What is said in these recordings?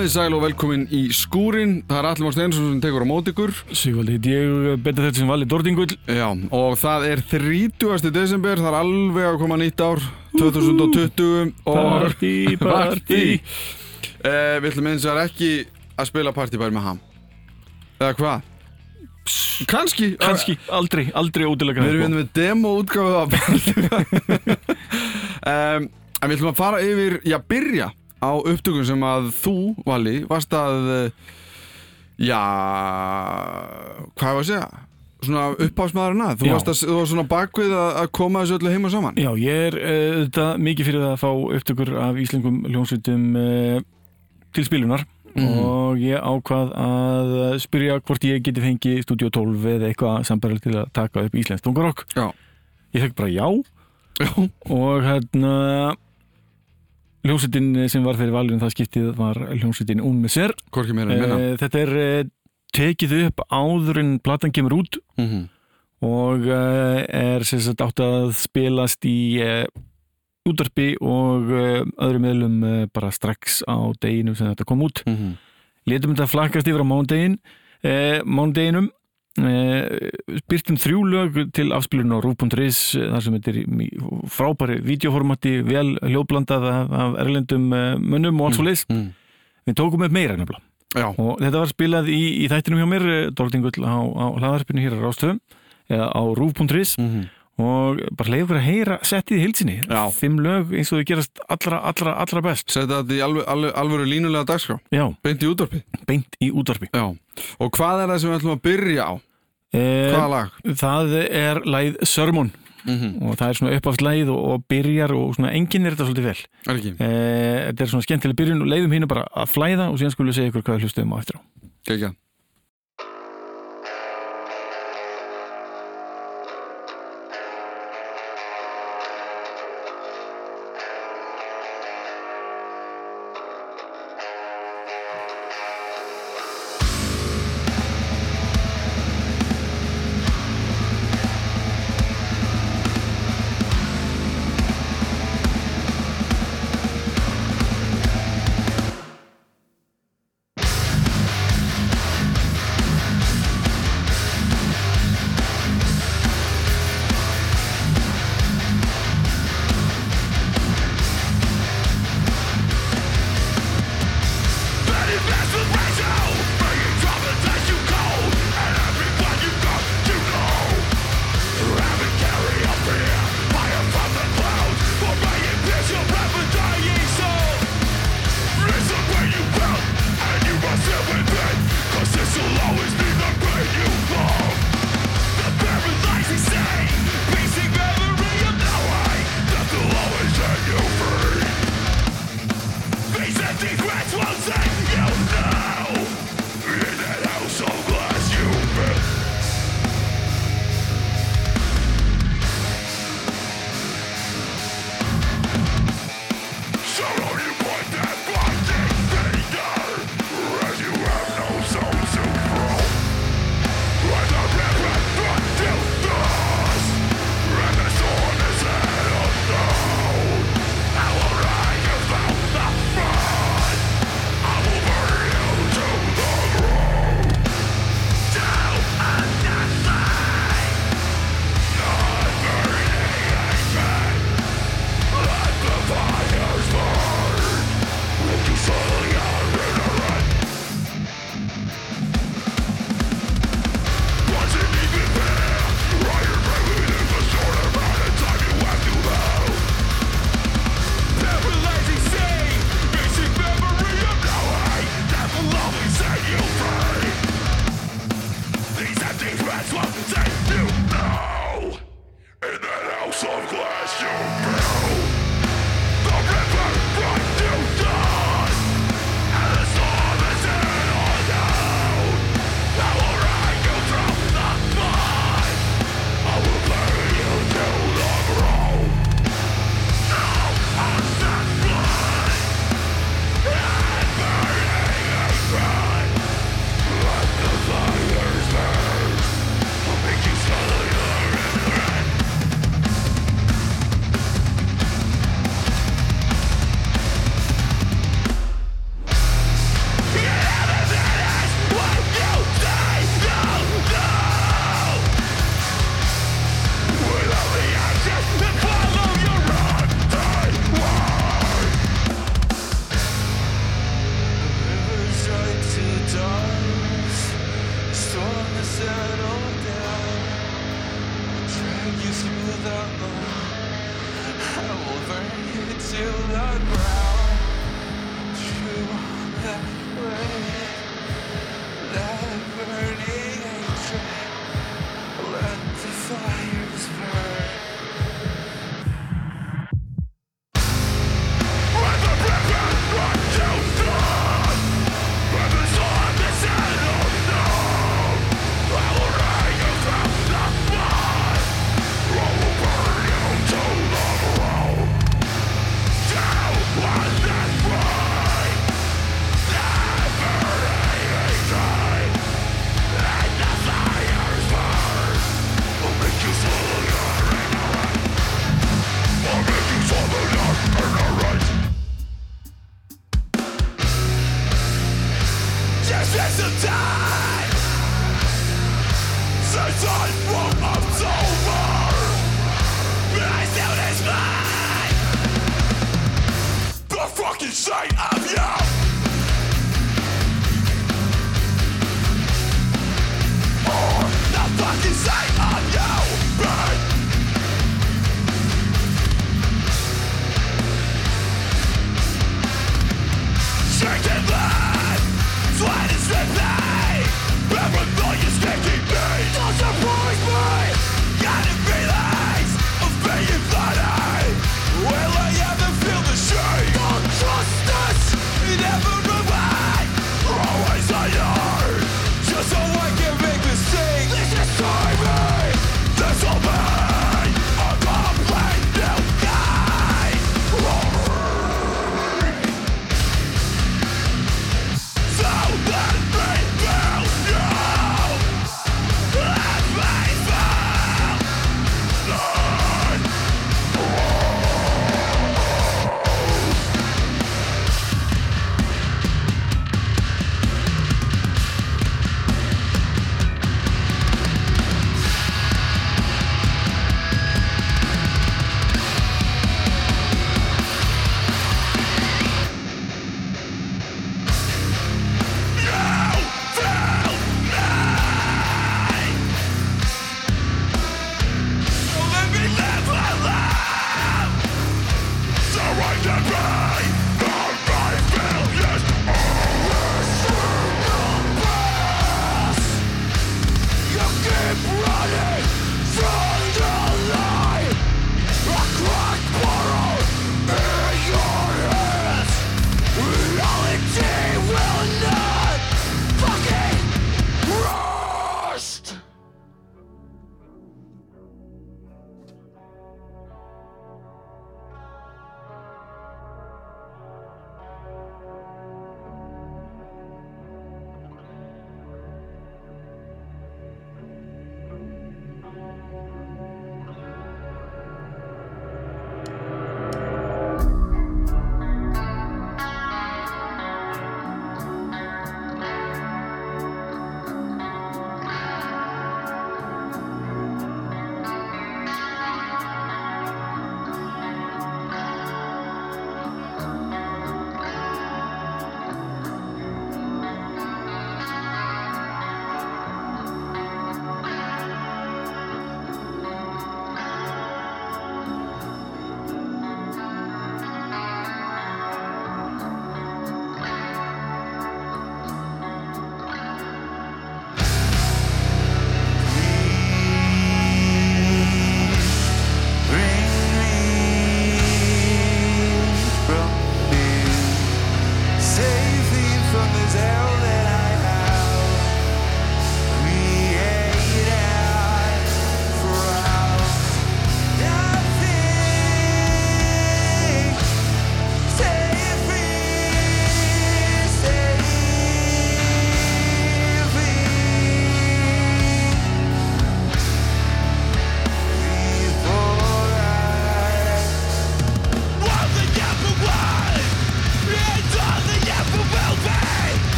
Komið sæl og velkomin í skúrin Það er Allimár Steinsson sem tekur á mót ykkur. Sigvaldi, ég betur þetta sem vali Dordingull Já, og það er 30. desember Það er alveg að koma nýtt ár 2020 og Party, party. Eh, Við ætlum eins og það er ekki að spila partybær með ham Eða hvað? Kanski Kanski, aldrei, aldrei ótilega Við erum hérna með demo útgáðu af partybær. Um, En við ætlum að fara yfir, já, byrja á upptökum sem að þú, Vali, varst að eh, já hvað var að segja svona uppháðsmaðurinn að, þú Já. varst að, þú varst svona bakvið að, að koma þessu öllu heima saman Já, ég er þetta mikið fyrir að fá upptökur af íslengum hljómsveitum uh, til spilunar Mhm. og ég ákvað að spyrja hvort ég geti fengið Studio 12 eða eitthvað sambarlega til að taka upp íslenskt tungarokk. Ég fekk bara já Já, og hérna hljómsveitin sem var fyrir valinu það skiptið var hljómsveitin meira en minna Uh, þetta er uh, tekið upp áður en platan kemur út mm -hmm. og er sagt átt að spilast í útarpi og öðrum meðlum bara strax á deginum sem þetta kom út. Mm -hmm. Letum þetta flakkast yfir á uh, byrtum þrjú lög til afspilun á rúf.is þar sem þetta er frábæri videoformati, vel hljóðblandað af, erlendum uh, mönnum og alls og leys. Mm. Við tókum upp meira nefnilega. Já, Og þetta var spilað í, í þættinum hjá mér, Dordingull á, á hlaðarpinu hér á Rástöðum, eða á rúf.is mm -hmm. Og bara leiður að heyra settið í heilsinni. Já. Fimm lög eins og þau gerast allra, allra, allra best. setja þetta í alveg, alveg, alvöru línulega dagskrá Já, beint í útvarpi beint í útvarpi. Já, og hvað er það sem við ætlum að byrja á? Eh, Hvaða lag? það er læð Sörmón Mm -hmm. og það er svona uppáfslæð og, og byrjar og svona enginn er þetta svolítið vel. Eh, þetta er svona skemmtileg byrjun og leiðum hínu bara að flæða og síðan skulum við segja ykkur hvað við hlustum á eftir á. Gekja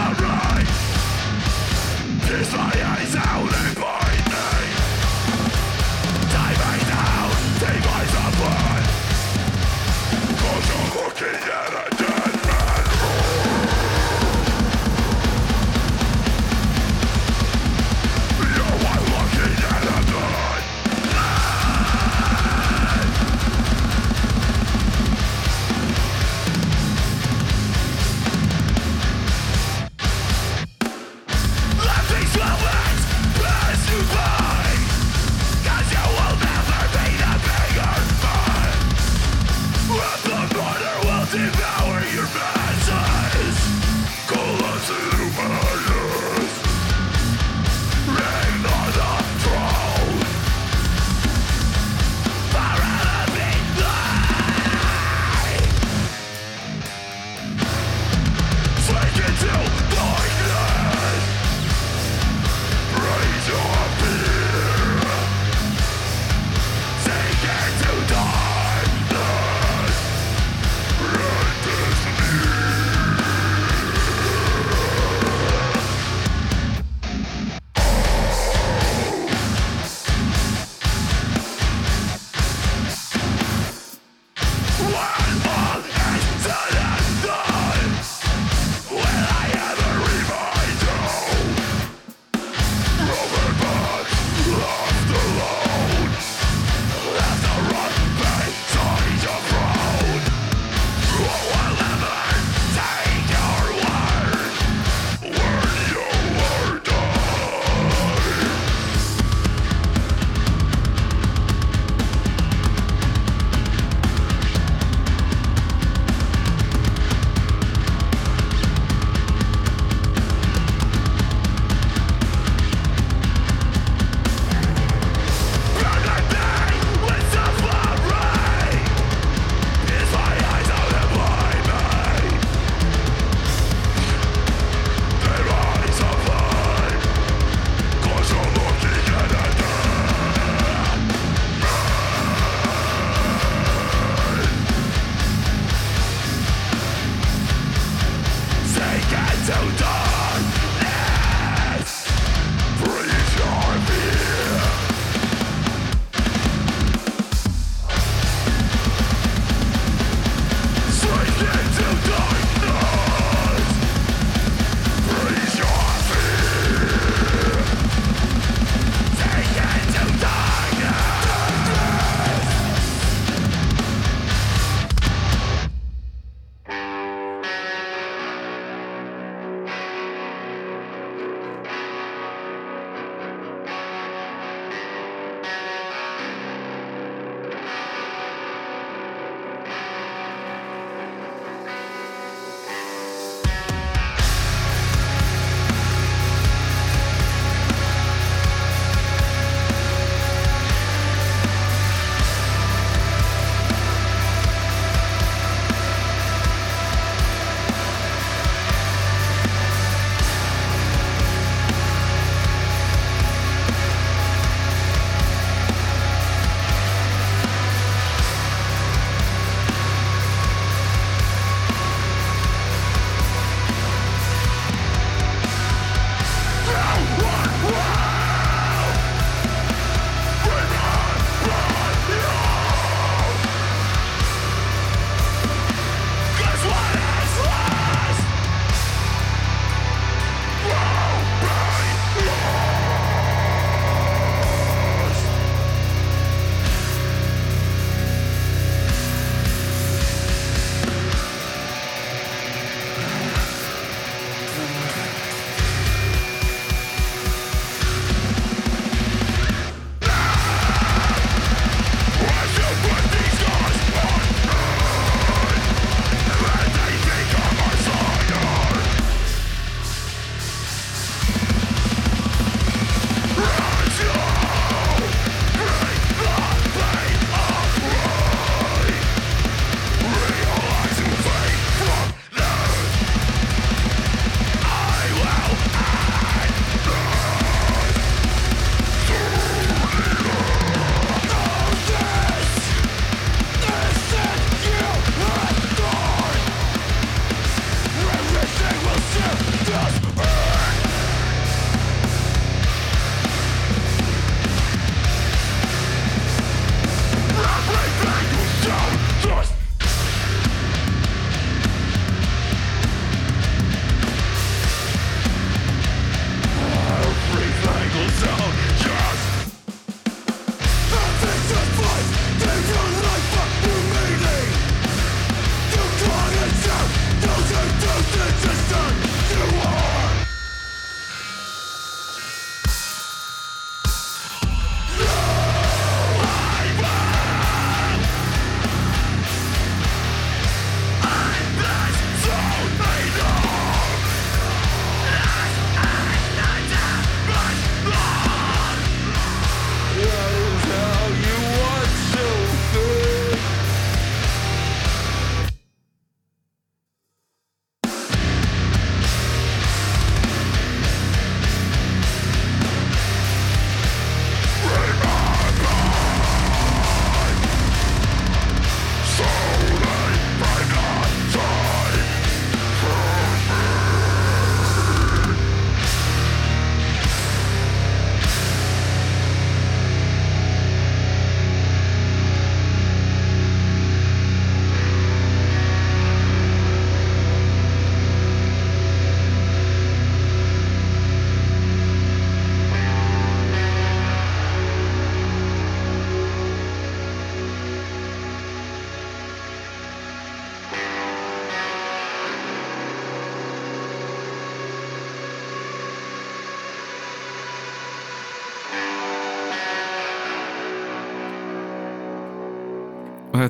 alone.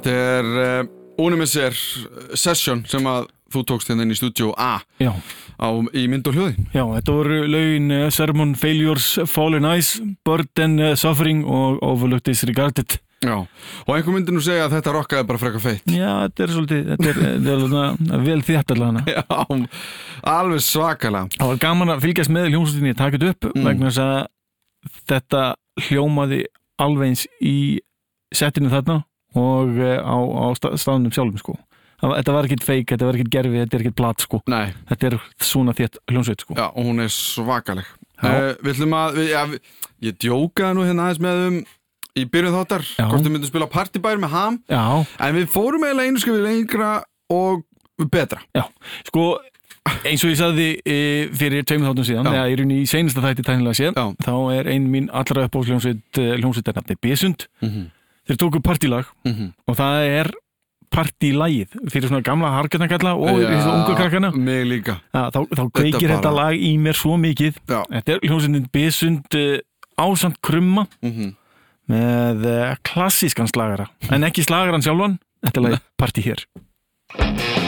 Þetta er uh, Unimisir Session sem að þú tókst hérna inn í stúdíu A Já, á, í mynd og hljóði já, þetta voru lögin uh, Sermon Failures, Fallen Ice, Burden uh, Suffering og Overlooked Disregarded. Já, og einhver myndi nú segja að þetta rockaði bara frekar feitt Já, þetta er svolítið, þetta er, þetta er svona vel þétt allavega. Já, alveg svakalega Það var gaman að fylgjast með hljómsveitinni að taka þetta upp Mm. vegna þess að þetta hljómaði alveg eins í settinu þarna og eh, á, á sta- staðnum sjálfum sko. Þetta var ekkit feik, þetta var ekkit gerfi, þetta er ekkit plat sko. Nei, Þetta er svona þétt hljómsveit sko. já, og hún er svakaleg. Uh, Við ætlum að, við, við, ég djókaði nú hérna aðeins með um í byrjun þáttar, hvort við myndum spila partybær með ham, Já, en við fórum eiginlega einu skrifið lengra og betra. Já, sko eins og ég sagði e, fyrir tveimur þáttum síðan, eða í rauninni í seinasta þætti tæknilega séð, þá er ein mín allra upp á hljómsveit hljómsveitarnafni Besund, mm -hmm. Þeir tóku partílag Mm -hmm. og það er partílægið fyrir svona gamla harkjarnakalla og fyrir svona ungu krakkana. Mig líka. Ja, þá, þá kveikir bara- þetta lag í mér svo mikið. Já. þetta er hljómsveitin Besund uh, ásand krumma. Mm með uh, klassískan slagara. En ekki slagaran sjálfan, þetta er lagið partí hér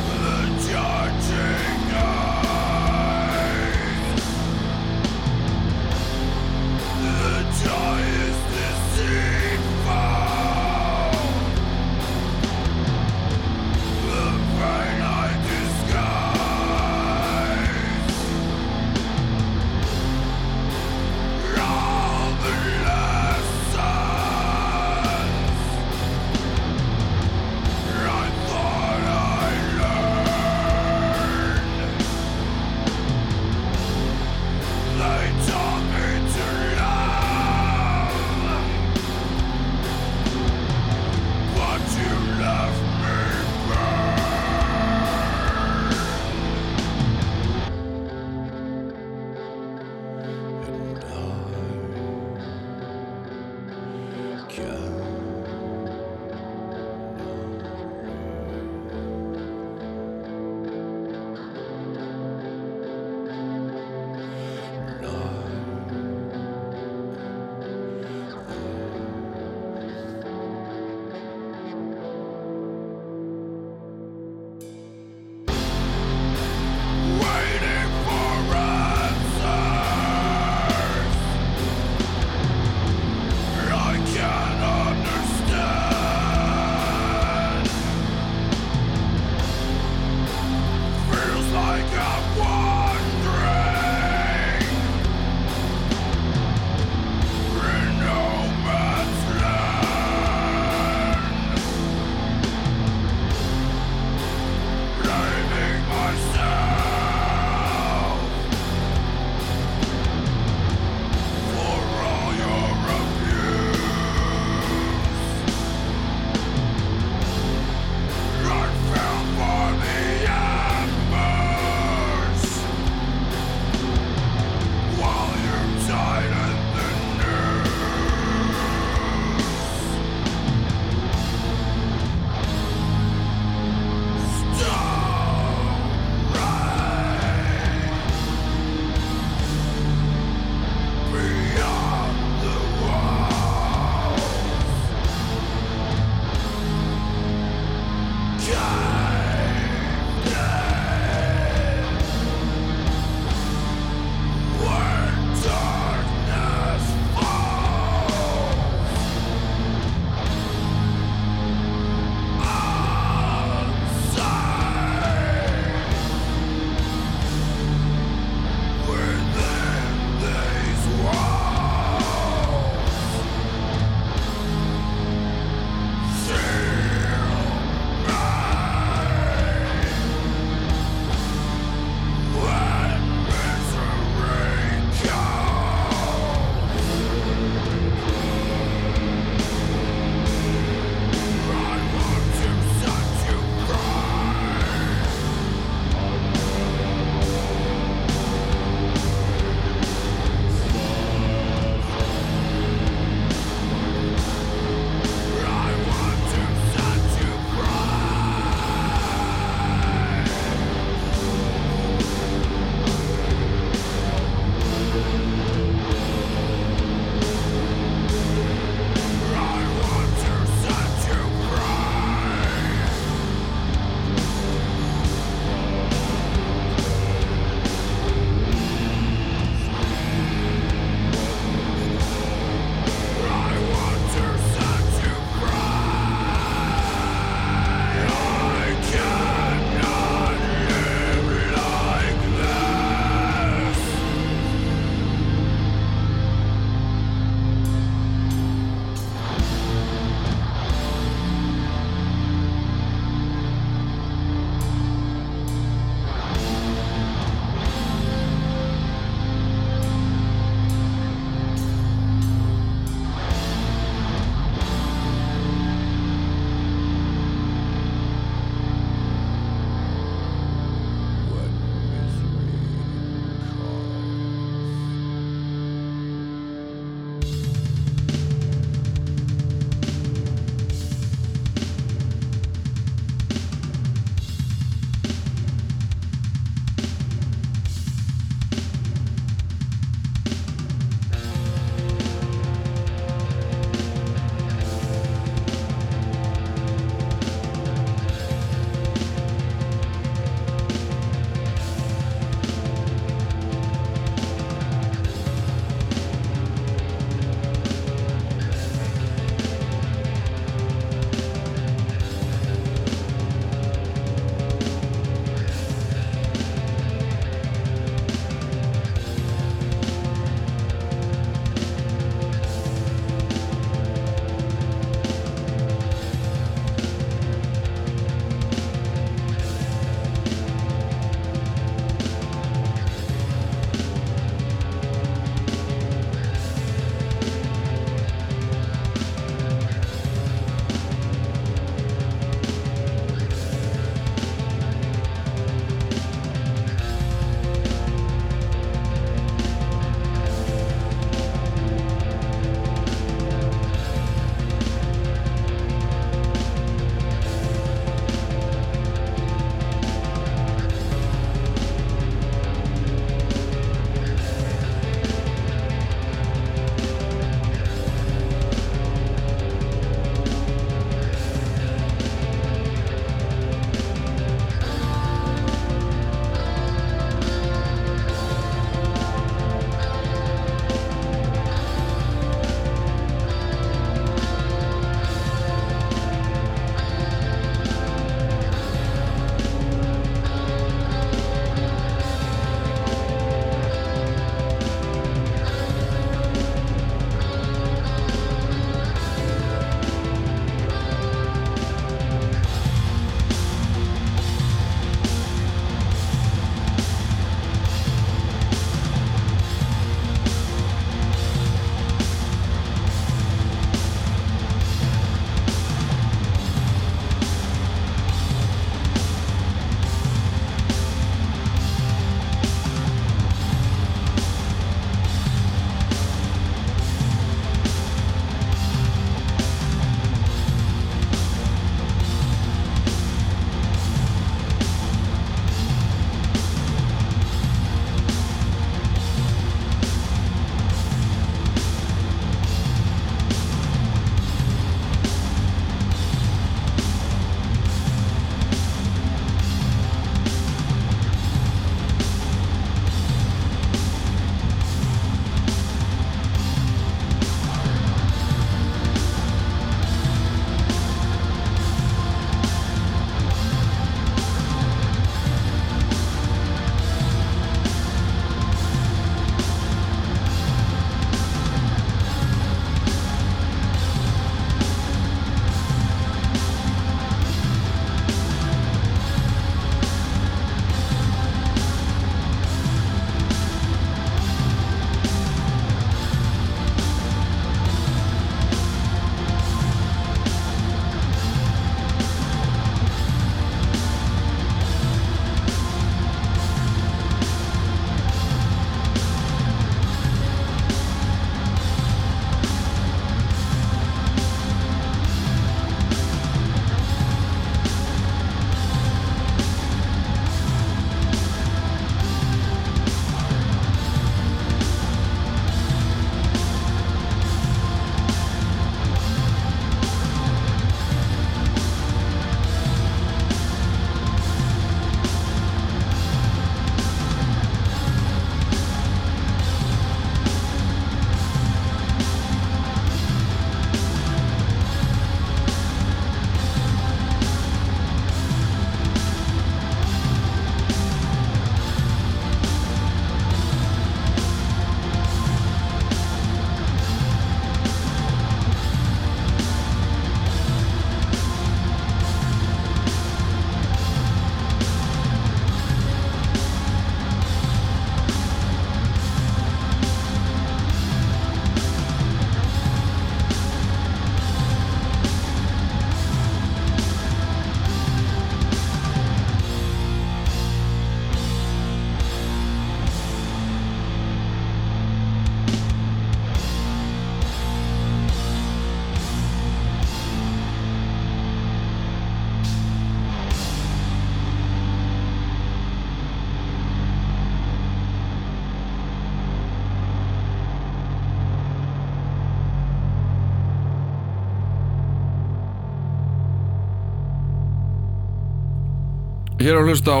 hér er að hlusta á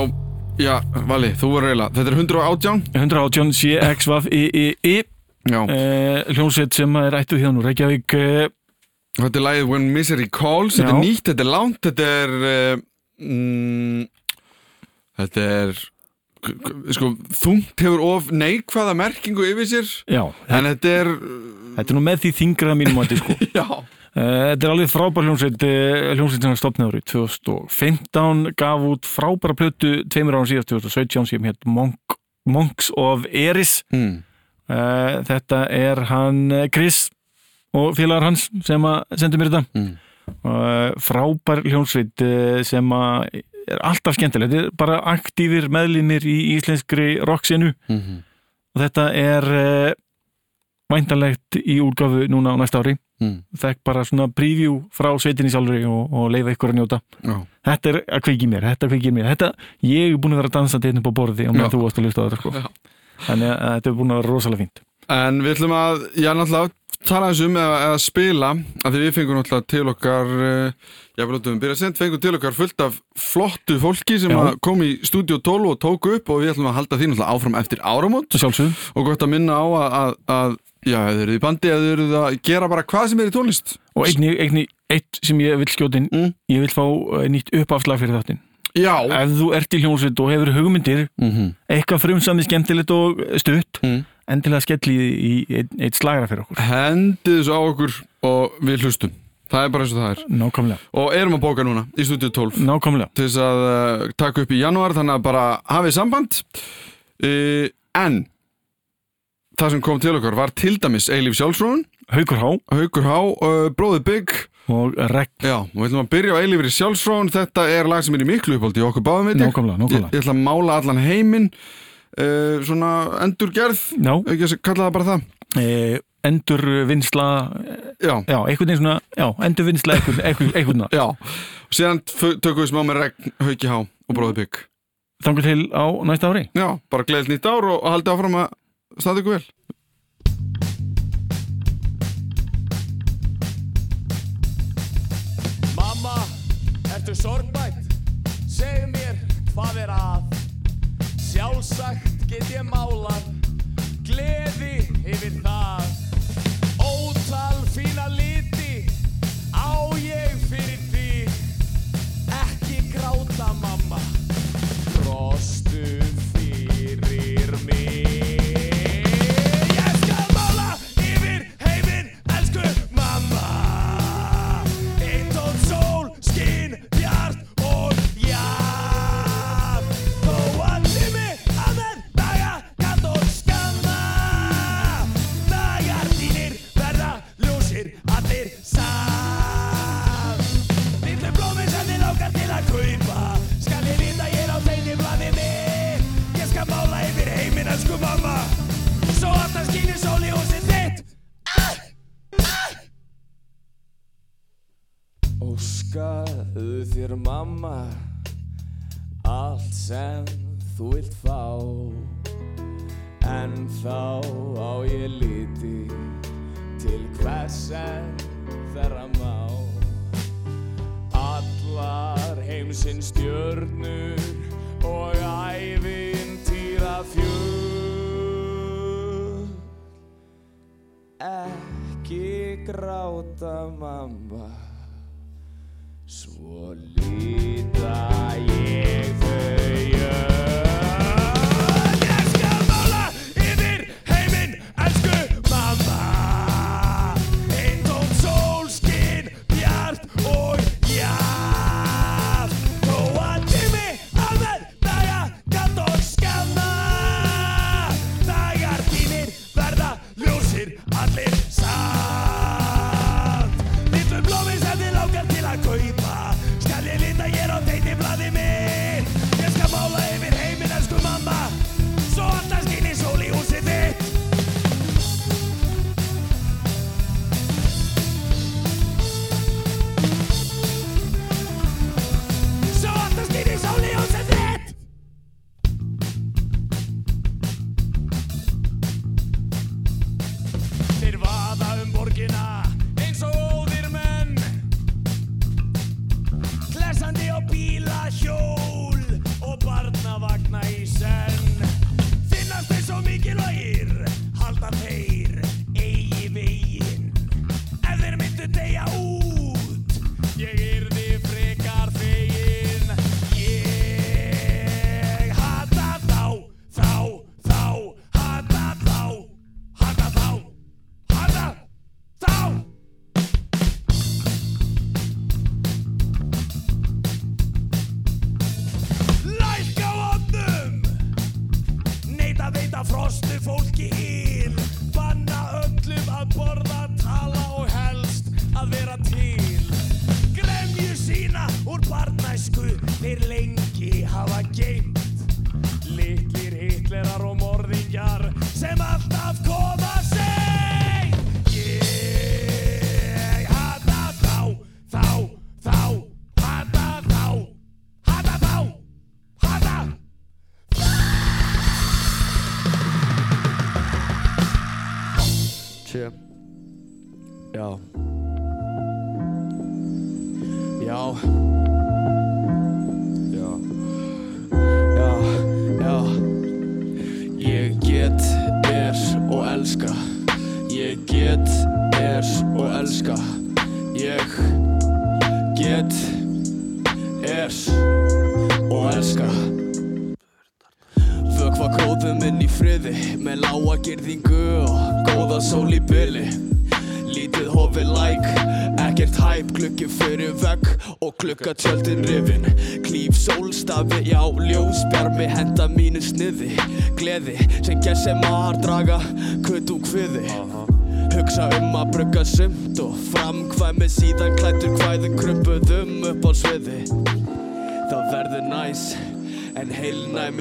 Já, Vali, þú var reyla Þetta er 118 118 CXVAF II Já, uh, hljómsveit sem er ættuð hérna úr Reykjavík uh, þetta er lagið When Misery Calls Þetta er nýtt, þetta er langt Þetta er uh, mm, Þetta er Sko, þungt hefur of neikvæða merkingu yfir sér. Já, En þetta er þetta er nú með því þingra mínum að sko. Já Þetta er alveg frábær hljómsveit uh, hljómsveit sem er stopnið árið 2015 gaf út frábæra plötu tveimur árum síðast 2017 sem hétt Monk, Monks of Eris mm. Þetta er hann eh, Chris og félagar hans sem að sendu mér þetta Mm. frábær hljómsveit sem að er alltaf skemmtilegt þetta er bara aktífir meðlimir í íslenskri rocksinu Mm -hmm. og þetta er væntanlegt í útgáfu núna á næsta ári mm. þekk bara svona preview frá sveitinni sjálfri og, og leifa ykkur að njóta Já, þetta er að kveiki mér, þetta kveiki mér þetta, ég er búin að vera að dansa þetta upp á borði og Já. meðan þú varst að lusta á þetta sko. Já. þannig að þetta er búin að vera rosalega fínt En við ætlum að, já náttúrulega tala þessum um eða, eða spila að því við fengum náttúrulega til okkar uh, já, við lótum byrja sent, fengum til okkar fullt af flottu fólki sem að kom í stúdíu 12 og tóku upp og við ætlum að halda því náttúrulega áfram eftir áramót og gott að minna á að, að, að já, þið eruð í bandi, ef þið eruð að gera bara hvað sem er í tónlist. Og einni, eitt sem ég vil skjótin Mm. ég vil fá uh, nýtt uppafslag fyrir þáttin Já. Ef þú ert í hljómsveit og hefur hugmyndir mm -hmm. eitthvað frumsamið skemmtilegt og stutt mm. endilega skelli í eitt, eitt slagra fyrir okkur. Hendið þessu á okkur og við hlustum. Það er bara eins og það er. Nákvæmlega, Og erum að bóka núna í stúdíu 12 nákvæmlega. Til þess að uh, taka upp í janúar þannig að bara hafið samband. Uh, en það sem kom til okkar var til dæmis Eilíf Sjálfsrún, Haukur Há. Haukur Há, uh, Bróði Bygg og Regn Já, og við ætlum að byrja á Eilífri Sjálfsrún þetta er lag sem er í miklu uppáldi í okkur báðum ég. nákvæmlega, ég, nákvæmlega. Ég ætla að mála allan heiminn. Uh, svona endurgerð Já, ekki að kalla það bara það. E, endur vinsla Já, já, einhvern veginn svona, já, endur vinsla einhvern, einhvern, einhvern já. Og síðan f- tökum við smá með Regn, Hauki Há og Bróði Bygg þangur til á næsta ári. Já, bara gleðið nýtt ár og haldið áfram að staða ykkur vel. Mamma, ertu sorgbætt? Segðu mér hvað er að? Sjálfsagt get ég málað Gleði yfir það. Ótal fína liti Á ég fyrir því. Ekki gráta mamma Óskaðu þér mamma Allt sem þú vilt fá. En þá á ég liti Til hvers en þeirra má. Allar heimsins stjörnur Og ævintýra fjöl Ekki gráta mamma Svo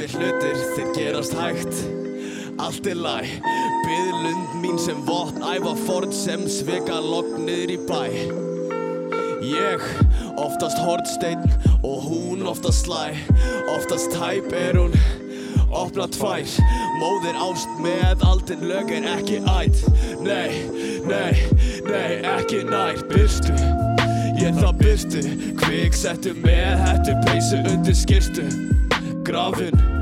heilnæmi hlutir þeir gerast hægt. Allt er læg. Byðlund mín sem vopn Æfa ford sem svika lokn niður í bæ Ég oftast hortsteinn Og hún oftast slæ. Oftast tæp er hún Opna tvær. Móðir ást með aldin lög er ekki ætt Nei, nei, nei, ekki nær. Byrstu Ég það byrstu. Kviksettu með hættu peysu undir skirtu Grafin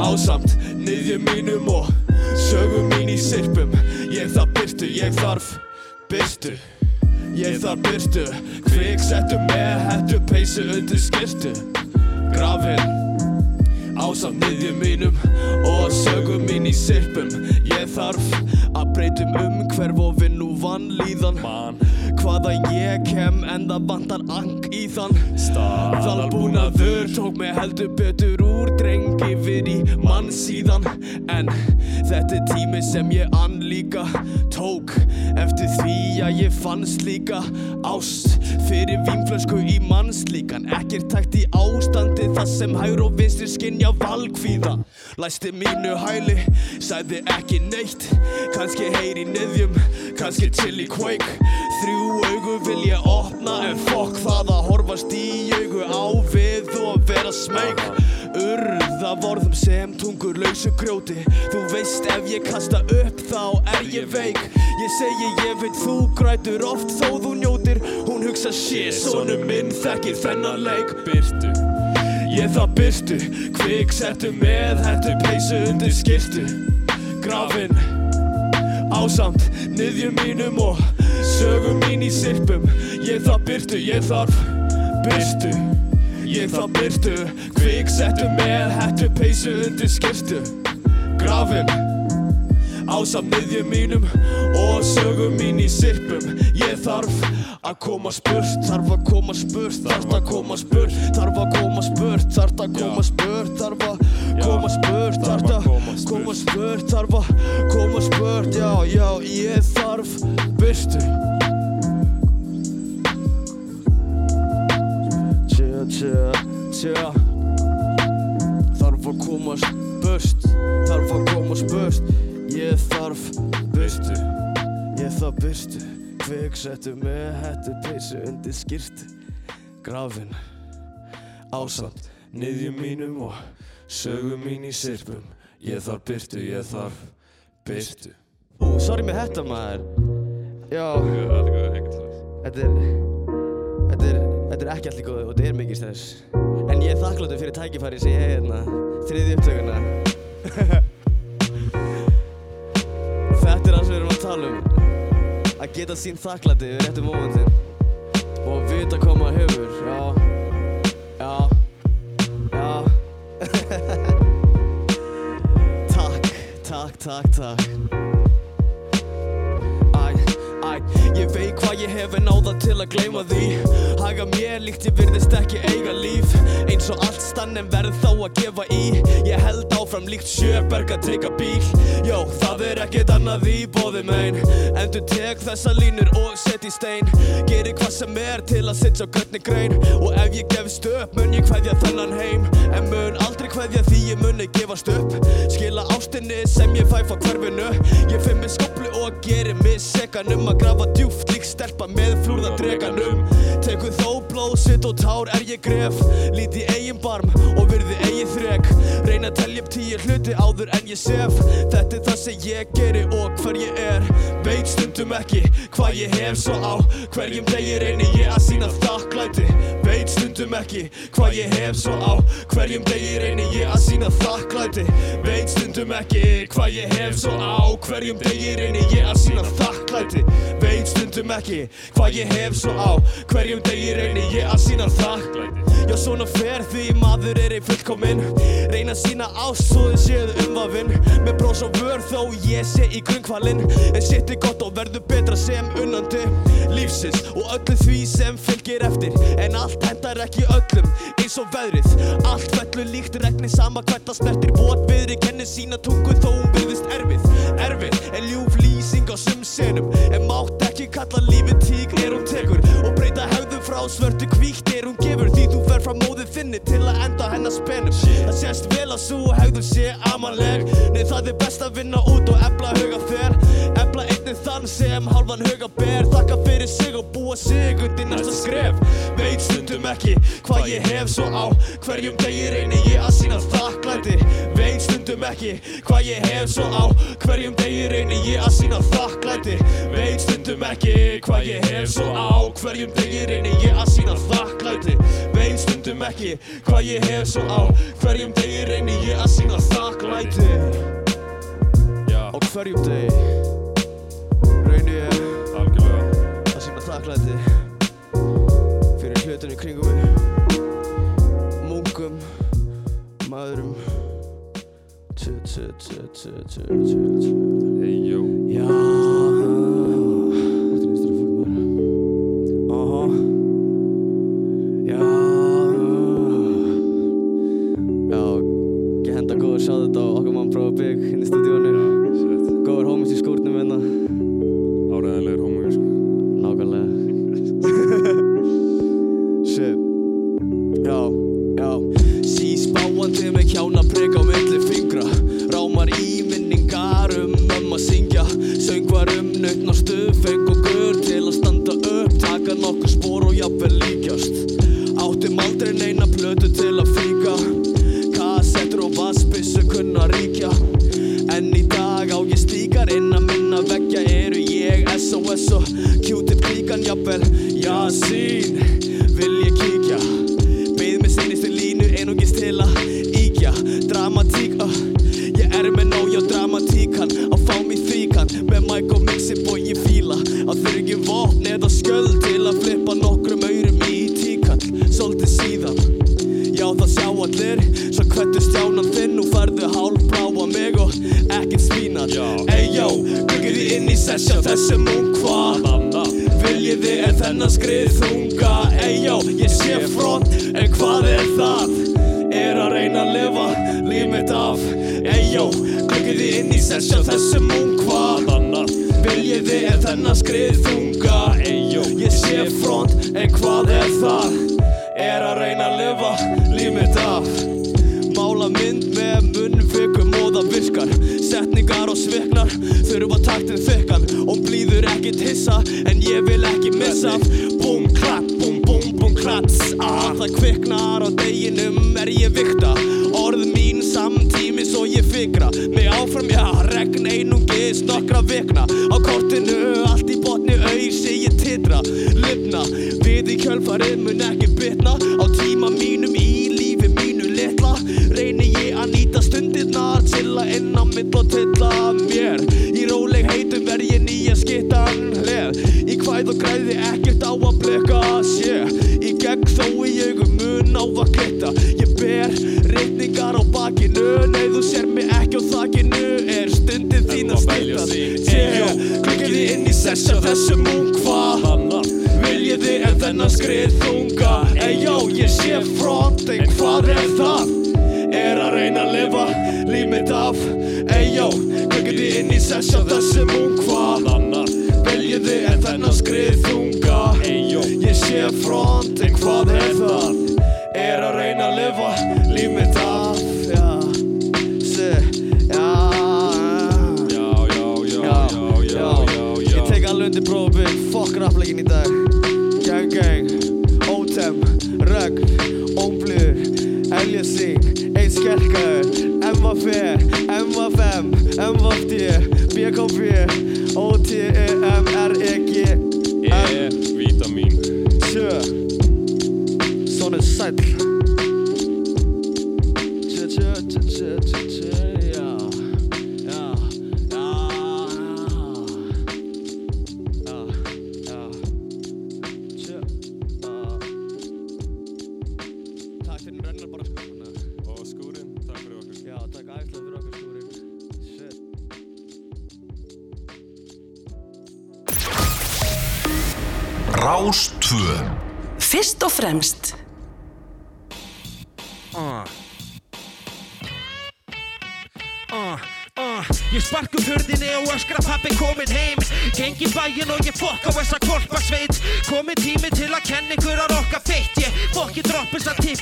Ásamt niðjum mínum og Sögum mín í sirpum Ég það byrtu, ég þarf Byrstu Ég þarf byrstu Kviksettu með hættu peysu undir skirtu Grafin Ásamt niðjum mínum og sögum mín í sirpum Ég þarf að breytum um hver og vinn nú vanlíðan. Man. Hvaða ég kem en það vantar ang í þann Staðalbúnaður. Tók mig heldur betur úr dreng yfir í mann síðan. En þetta er tími sem ég ann líka. Tók Eftir því að ég fannst líka ást Fyrir vínflösku í mannslíkan. Ekkert takt í ástandi það sem hægur og vinstri skinja valkvíða. Læsti mínu hæli, sagði ekki neitt. Kanski heyri niðjum, kannski chill í quake. Þrjú augu vil ég opna en fokk það að horfast í augu á við og vera smeg Urða vorðum sem tungur lausu grjóti. Þú veist ef ég kasta upp þá er ég veik. Ég segi ég veit þú grætur oft þó þú njótir. Hún hugsa shit, sonu minn þekkir þennan leik. Byrtu Ég það byrstu, kviksettu með hættu peysu undir skirtu Grafin. Ásamt niðjum mínum og sögum mín í sirpum Ég það byrtu, ég þarf byrstu Ég það byrtu, kviksettu með hættu peysu undir skirtu Grafin Ásamt niðjum mínum og sögum mín í sirpum Ég þarf að koma spurt, þarf að koma spurt, þarf að koma spurt Þarf að koma spurt, þarf að koma spurt, þarf að koma spurt Þarf að koma spurt, þarf að koma spurt. Já, já, ég þarf byrstu Tjö, tjö, tjö Þarf að koma spurt, þarf að koma spurt. Ég þarf byrstu, ég þarf byrstu Kviksettu með hættu peysu undir skirtu Grafin. Ásamt niðjum mínum og sögum mín í sirpum Ég þarf byrtu, ég þarf byrtu Ú, sorry með þetta maður. Já, þetta er Þetta er, þetta er ekki allir góðu og þetta er mikið stress. En ég er þakkláttur fyrir tækifæri sem ég hef hérna Þriði upptökuna. Þetta er það sem við erum að tala um. Að geta sín þakklæti við réttum mómentin. Og að vita hefur Já Já Talk, talk. Ég veit hvað ég hef en á það til að gleyma því. Haga mér líkt ég virðist ekki eiga líf. Eins og allt stann en verð þá að gefa í. Ég held áfram líkt sjöberg að trygga bíl. Jó, það er ekkert annað í bóði mein. Endur tek þessa línur og set í stein. Gerir hvað sem er til að sitja á götni grein. Og ef ég gefst upp mun ég kveðja þennan heim. En mun aldrei kveðja því ég muni gefast upp. Skila ástinni sem ég fæ frá hverfinu. Ég finn mig skoplu og gerir mig sekan um að grafa djúft lík stelpa með flúrða dreganum Tekur þó blóð, sitt og tár er ég gref. Lít í eigin barm og virði eigin þrek. Reyna að telja upp tíu hluti áður en ég sef. Þetta er það sem ég geri og hver ég er. Veit stundum ekki hvað ég hef svo á. Hverjum degi reyni ég að sína þakklæti. Veit stundum ekki hvað ég hef svo á. Hverjum degi reyni ég að sína þakklæti. Veit stundum ekki hvað ég hef svo á. Hverjum degi reyni ég að sína þakklæti. Veit stundum ekki hvað ég hef svo á. Hverjum degi reyni ég að sína þakklæti. Já svona fer því maður er ei fullkominn. Reyna að sína ást svo þið séðu umvafinn Með brós og vör þó ég sé í grunnkvalinn. En sitt er gott og verður betra sem unnandi Lífsins. Og öllu því sem fylgir eftir. En allt hendar ekki öllum eins og veðrið. Allt fellur líkt regni sama hvert að snertir. Vot viðri kennir sína tungu þó hún byrðist erfið. Erfið senum En mátt ekki kalla lífið tík er hún tekur Og breyta hefðum frá svörtu kvíkt er hún gefur Því þú fer frá móðu þinni til að enda hennar spenum. Það sést vel að svo hefðum sé amanleg Nei það er best að vinna út og ebla huga þér Einnig þann sem hálfan huga ber Þakka fyrir sig og búa sig undir næsta skref. Veit stundum ekki hvað ég hef svo á. Hverjum degi reyni ég að sína þakklæti. Veit stundum ekki hvað ég hef svo á. Hverjum degi reyni ég að sína þakklæti. Veit stundum ekki hvað ég hef svo á. Hverjum degi reyni ég að sína þakklæti. Veit stundum ekki hvað ég hef svo á. Hverjum degi reyni ég að sína þakklæti. Á hverjum degi þakklæti fyrir hlutunum í kringum mig. Munkum maðurum. Tjö, tjö, tjö, tjö, tjö, tjö, tjö. Hey, yo. Já Já, já. Síspáandi með kjána prek á milli fingra. Rámar íminningar um um að syngja. Söngvar um nautn og stufeng og gur Til að standa upp, taka nokkur spór og jafnvel líkjast. Áttum aldrei neina plötu til að fríka. Kassettur og vassbissu kunna ríkja. En í dag á ég slíkar inn að minna veggja. Eru ég SOS og Q-tip klíkan jafnvel? Jasín, vil þessum ung hvað Viljiði er þennan skrið þunga? Eyjó, ég sé front En hvað er það? Er að reyna að lifa líf mitt af byggir þið inn í sessja þessum ung hvað Viljiði er þennan skrið þunga? Eyjó, ég sé front En hvað er það? Missa Búm, klapp, búm, búm, búm, klats ah, Það kviknar á deginum er ég vikta Orð mín samtímis og ég fikra. Mig áfram, já, regn einungis nokkra vikna. Á kortinu, allt í botni auðsi ég titra. Lifna, við í kjölfarið mun þessum ung hvað Annað Viljiði en þennan skrið þunga? Eyjó, ég sé front, en hvað er það? Er að reyna að lifa líf mitt af Eyjó, kveikið inn í sess á þessum ung hvað Annað Viljiði en þennan skrið þunga? Eyjó Ég sé front, Kerke, MFV, MFM, MFT, BKP, OTE.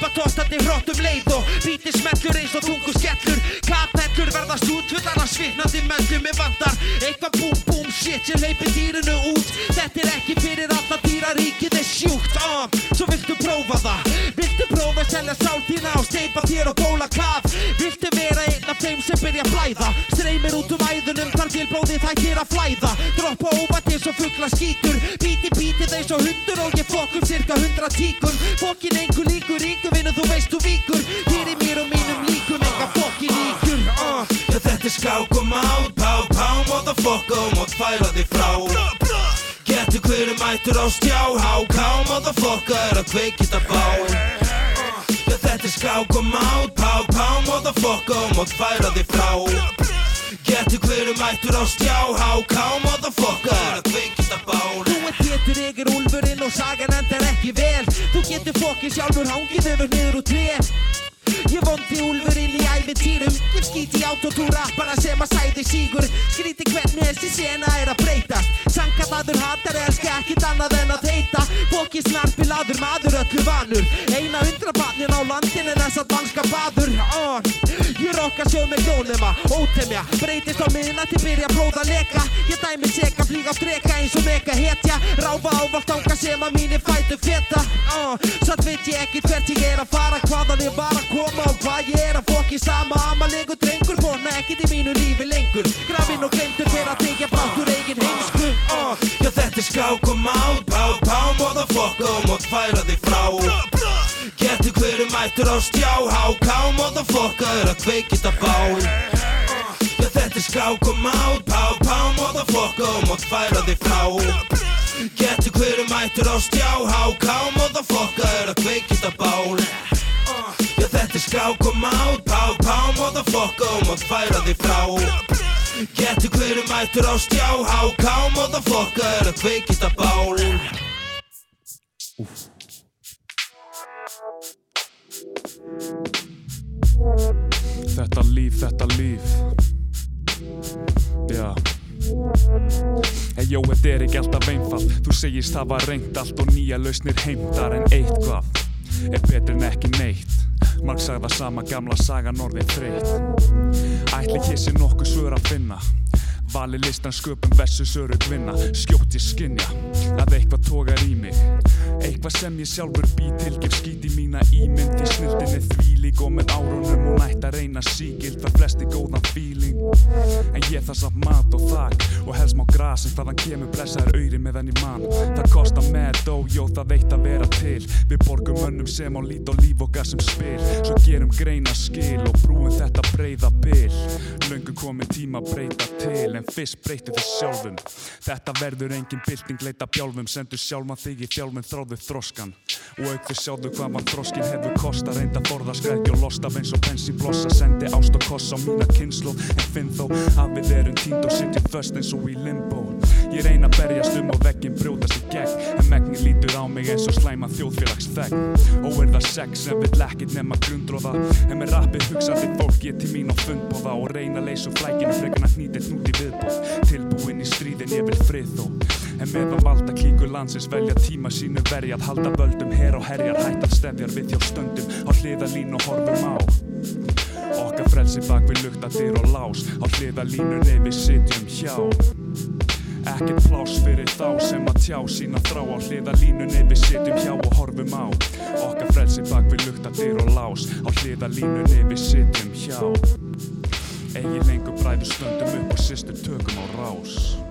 Að tippa tóttandi hróttum leið Og bíti smellur eins og tungu skellur. Kapellur verða stútfullar af svitnandi möndum Mér vantar eitthvað búm búm shit Ég leipi dýrinu út. Þetta er ekki fyrir alla dýra ríkið er sjúkt uh, Svo viltu prófa það? Viltu prófa að selja sál þína og steipa þér og bóla kaf Viltu vera einn af þeim sem byrja að flæða? Streymir út um æðunum þar til blóðið hættir að flæða. Droppa óvætt eins og fuggla skítur Bíti bítið eins og hundur og ég fokk um cirka hundra tíkur Fokkin einhver líkur ríkur þú víkur Fyrir mér og mínum líkum enga fokkin líkur. Uh. Þetta er skák og mát, pá, pá, motherfucker og mátt færa þig frá? Getur hverju mættur á stjá, háká, motherfucker er að kveikist að bá? Þetta er skák og mát, pá, pá, motherfucker og mátt færa þig frá? Getur hverju mættur á stjá, háká, motherfucker er að kveikist að bá? Þú ert getur ykkur úlfurinn og sagan fokkið sjálfur hangið yfir niður úr tré. Ég vondi úlfurinn í ævintýrum. Ég skíti autotúra bara sem að sæði sígur. Skríti hvernig þessi sena er að breytast. Sankallaður hattar elska ekkit annað en að heita. Fokki snarpilaður maður öllu vanur. Eina hundra barnin á landin en þess að danska baður uh. Ég rokka sjóð með glónema, ótemja. Breytist á miðna til byrja blóða leka. Ég dæmi seka, flýga á dreka eins og mega hetja. Ráfa ávalt ánga sem að mínir fætu feta. Ég ekkert hvert ég er að fara Hvaðan ég var að koma og hvað ég er að fokki sama. Amalegur drengur, fórna ekkert í mínu lífi lengur. Grafinn og glemtur fyrir að tegja brátt úr eigin heimsku. Uh, Já þetta er skák og mát, pá, pá, motherfucker og mátt færa þig frá. Getur hverju mættur á stjá, háká, motherfucker er að kveikist að bá. Já þetta er skák og mát, pá, pá, motherfucker og mátt færa þig frá Getur hverju mættur á stjá, háká, motherfucker er að kveikist að bá Já þetta er skák og mát, pá, pá, motherfucker og mátt færa þig frá. Getur hverju mættur á stjá, háká, motherfucker er að kveikist að bál Þetta líf, þetta líf. Já Hey jó, þetta er ekki alltaf einfalt. Þú segist hafa reynt allt og nýja lausnir heimtar En eitthvað er betur en ekki neitt. Marg sagða sama gamla sagan orðið þreytt. Ætli sé nokkuð svör að finna. Vali listan sköpum versus öru gvinna Skjótt ég skinja að eitthvað tógar í mig Eitthvað sem ég sjálfur bý til Gef skít í mína ímynd. Í snildinni þvílík og með árunum Hún ætti að reyna sígild Það flesti góðan feeling. En ég þarf samt mat og þak Og helst má grasin Þaðan kemur. Blessaður auðri meðan ég man. Það kostar með dó, jó það veit að vera til. Við borgum önnum sem á lít og líf okkar sem spil. Svo gerum greina skil Og brúum þetta breyða bil. Löngu komin tíma breyta til En fyrst breytu þess sjálfum. Þetta verður engin bylting leita bjálfum. Sendur sjálfan þig í þjálfum þráðu þroskan. Og auk þið sjáðu hvað mann þroskin hefur kosta Reynda forða skrækja og losta eins og bensin blossa. Sendi ást og koss á mína kynslu En finn þó að við erum tínd og sitjum föst eins og í limbo. Ég reyna að berjast um og veggin brjótast í gegn. En megnin lítur á mig eins og slæma þjóðfélags þegn Og er það sex sem vill ekkit nema grundróða En með rappið hugsandi fólk ég til mín á fundbóða Og reyna að leysa flækinu frekarna hnítið hnút í viðbóð Tilbúin í stríðin ég vil frið þó En meðan valda klíkur landsins velja tíma sínu verjað Halda völdum her og herjar hættar stefjar við hjá stöndum Á hliðalín og horfum á. Okkar frelsi bak við luktadir og lás Á hliðalínunni við sitjum hjá. Ekkert pláss fyrir þá sem að tjá sína þrá Á hliðalínunni við sitjum hjá og horfum á. Okkar frelsi bak við luktadir og lás Á hliðalínunni við sitjum hjá. Egi lengur bræður stöndum upp og systur tökum á rás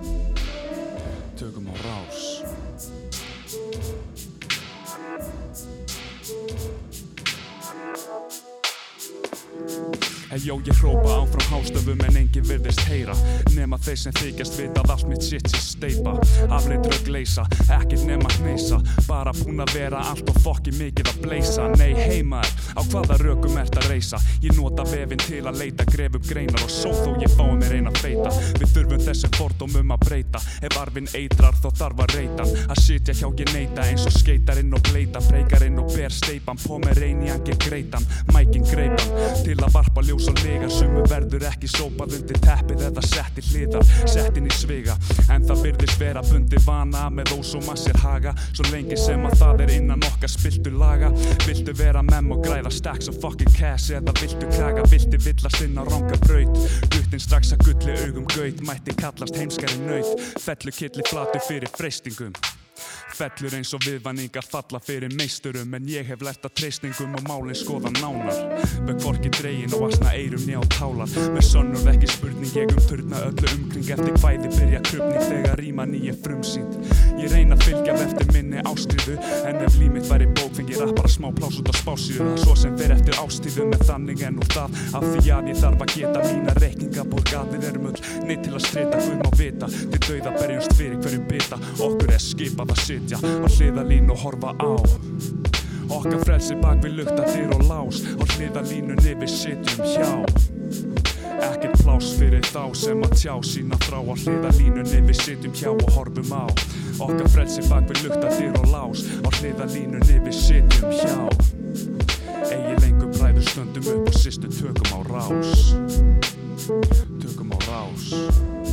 En jó, ég hrópa áfram hástöfum en enginn virðist heyra. Nema þeir sem þykjast vita að allt mitt sitt sé steipa Afleitt rögg leysa, ekkert nema hneysa. Bara búin að vera allt og fokki mikið að bleisa Nei, heimaður, á hvaða rökum ert að reysa? Ég nota vefinn til að leita, gref upp greinar og svo þó ég fái mér eina feita. Við þurfum þessum fordómum að breyta. Ef arfinn eitrar þá þarf að reyta. Hann. Að sitja hjá ég neita eins og skeitarinn og bleita. Freykarinn og ber steipan, på með reyni hann ger greitan. Mækin greipan, til að varpa ljós og legar Sumu verður ekki sópað undir teppið eða sett í hliðar Sett inn í sviga, en það virðist vera bundi vana Með ós og massir haga, svo lengi sem að það er innan okkar spiltu laga. Viltu vera mem og græða stacks og fucking cash Eða viltu kraga, viltu villast inn á ranga braut? Guttin strax að gulli augum gaut. Mætti kallast heimskari naut Fellu killi flatu fyrir freystingum Fellur eins og viðvanningar falla fyrir meisturum En ég hef lært að treystingum og málinn skoða nánar. Með hvorki dregin og asna eirum njá tálar Með sönnur ekki spurning ég um turna öllu umkring Eftir hvæði byrja krupning þegar ríman í er frumsýnd. Ég reyna að fylgja eftir minni áskrifu En ef líf mitt væri bók fengi rappara smá plás út á spásíðu Svo sem fer eftir ástíðu með þannig en úr það Af því að ég þarf að geta mína reikninga borgað Við erum öll neitt til að strita Guð má vita Til dauða berjumst fyrir hverjum bita Okkur er skipað að sitja á hliðalín og horfa á. Okkar frelsi bak við lukta dyr og lás Á hliðalínunni við sitjum hjá. Ekkert pláss fyrir þá sem að tjá sína þrá Á hliðalínunni við sitjum hjá og horfum á. Okkar frelsi bak við lukta dyr og lás Á hliðalínunni við sitjum hjá. Egi lengur bræður stöndum upp og sýstu tökum á rás. Tökum á rás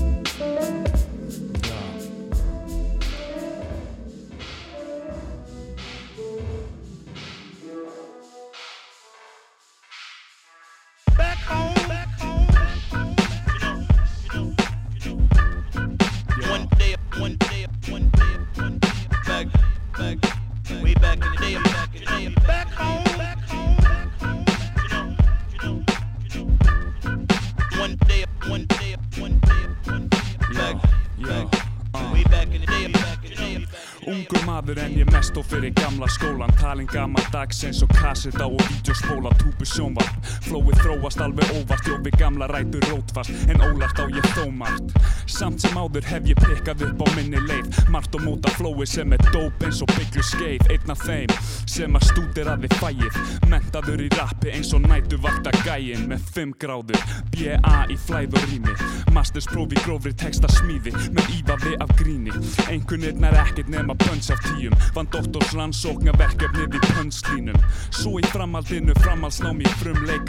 Talin gammal dags eins og kasseta og vídeospóla Túbu sjónvarp Flóið þróast alveg óvart Jó við gamla rætur rótfast. En ólart á ég þó margt. Samt sem áður hef ég pikkað upp á minni leið. Margt og móta flóið sem er dóp eins og bygglu skeið. Einn af þeim sem að stúdir að þið fæið Mentaður í rappi eins og nætu vakta gæin Með 5 gráður B.A. í flæð og rými. Masterspróf í grófri texta smíði. Með ívafi af gríni. Einhvernirnar ekkert nema pönns af tíum Vann doktors rannsókna verkefnið í pönnslínum. Svo í framhaldinu framhaldsnám í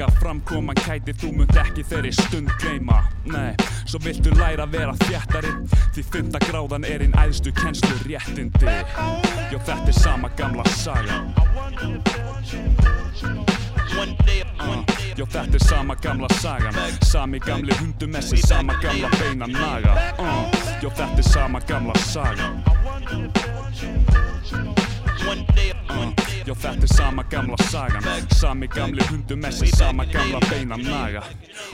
frumleika Framkoman kæti þú munt ekki þeirri stund gleyma Nei, svo viltu læra að vera þjættari Því fymta gráðan er einn æðstu kennslu réttindi Jó þetta er sama gamla saga day. Jó þetta er sama gamla sagan Sami gamli hundumessi, sama gamla beina naga uh. Jó þetta er sama gamla day, one day. Já þetta er sama gamla sagan. Sami gamli hundumessi, sama gamla beina naga.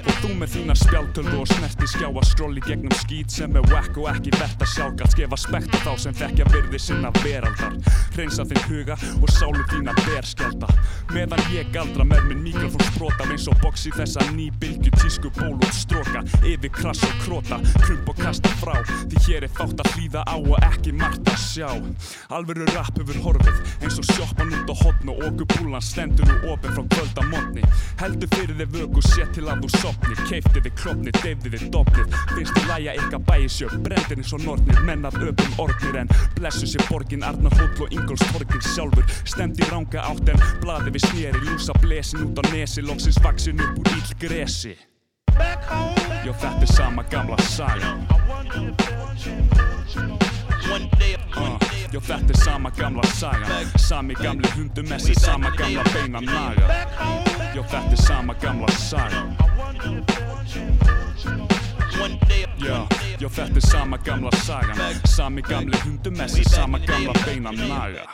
Og þú með þína spjáltöldu og snerti skjá að skróli gegnum skít sem er whack og ekki verðt að sjá Galt gefa spekt á þá sem þekkja virði sinna veraldar. Hreinsa þinn huga og sálu þína berskjálta Meðan ég galdra með minn mikrofón sprota eins og í þessa nýbylgju tísku ból út stróka Yfir krass og króta, krump og kasta frá. Því hér er fátt að hlýða á og ekki margt að sjá. Alvöru rap hefur horfið eins og sjoppan út á hotn og okkur púlan stendur nú opinn frá kvölda mótni Heldur fyrir þið vöku, sé til að þú sopnir Keifti þið klopnir, deyfði þið dopnir Finnst þið læja ykkar bæisjöf, brendir eins og nornir. Menn að öpum orknir en blessu sér borgin Arnar Hóll og Ingóls torgin sjálfur. Stemdi ranga átt en blaði við sneri. Lúsa blesin út á nesi, loksins vaksin upp úr ill gresi Jó, þetta er sama gamla saga. Uh, Jó, þetta er sama gamla saga. Sami gamli hundumessi, sama gamla beina naga. Jó, þetta er sama gamla saga. Já, jó, þetta er sama gamla saga. Sami gamli hundumessi, sama gamla beina naga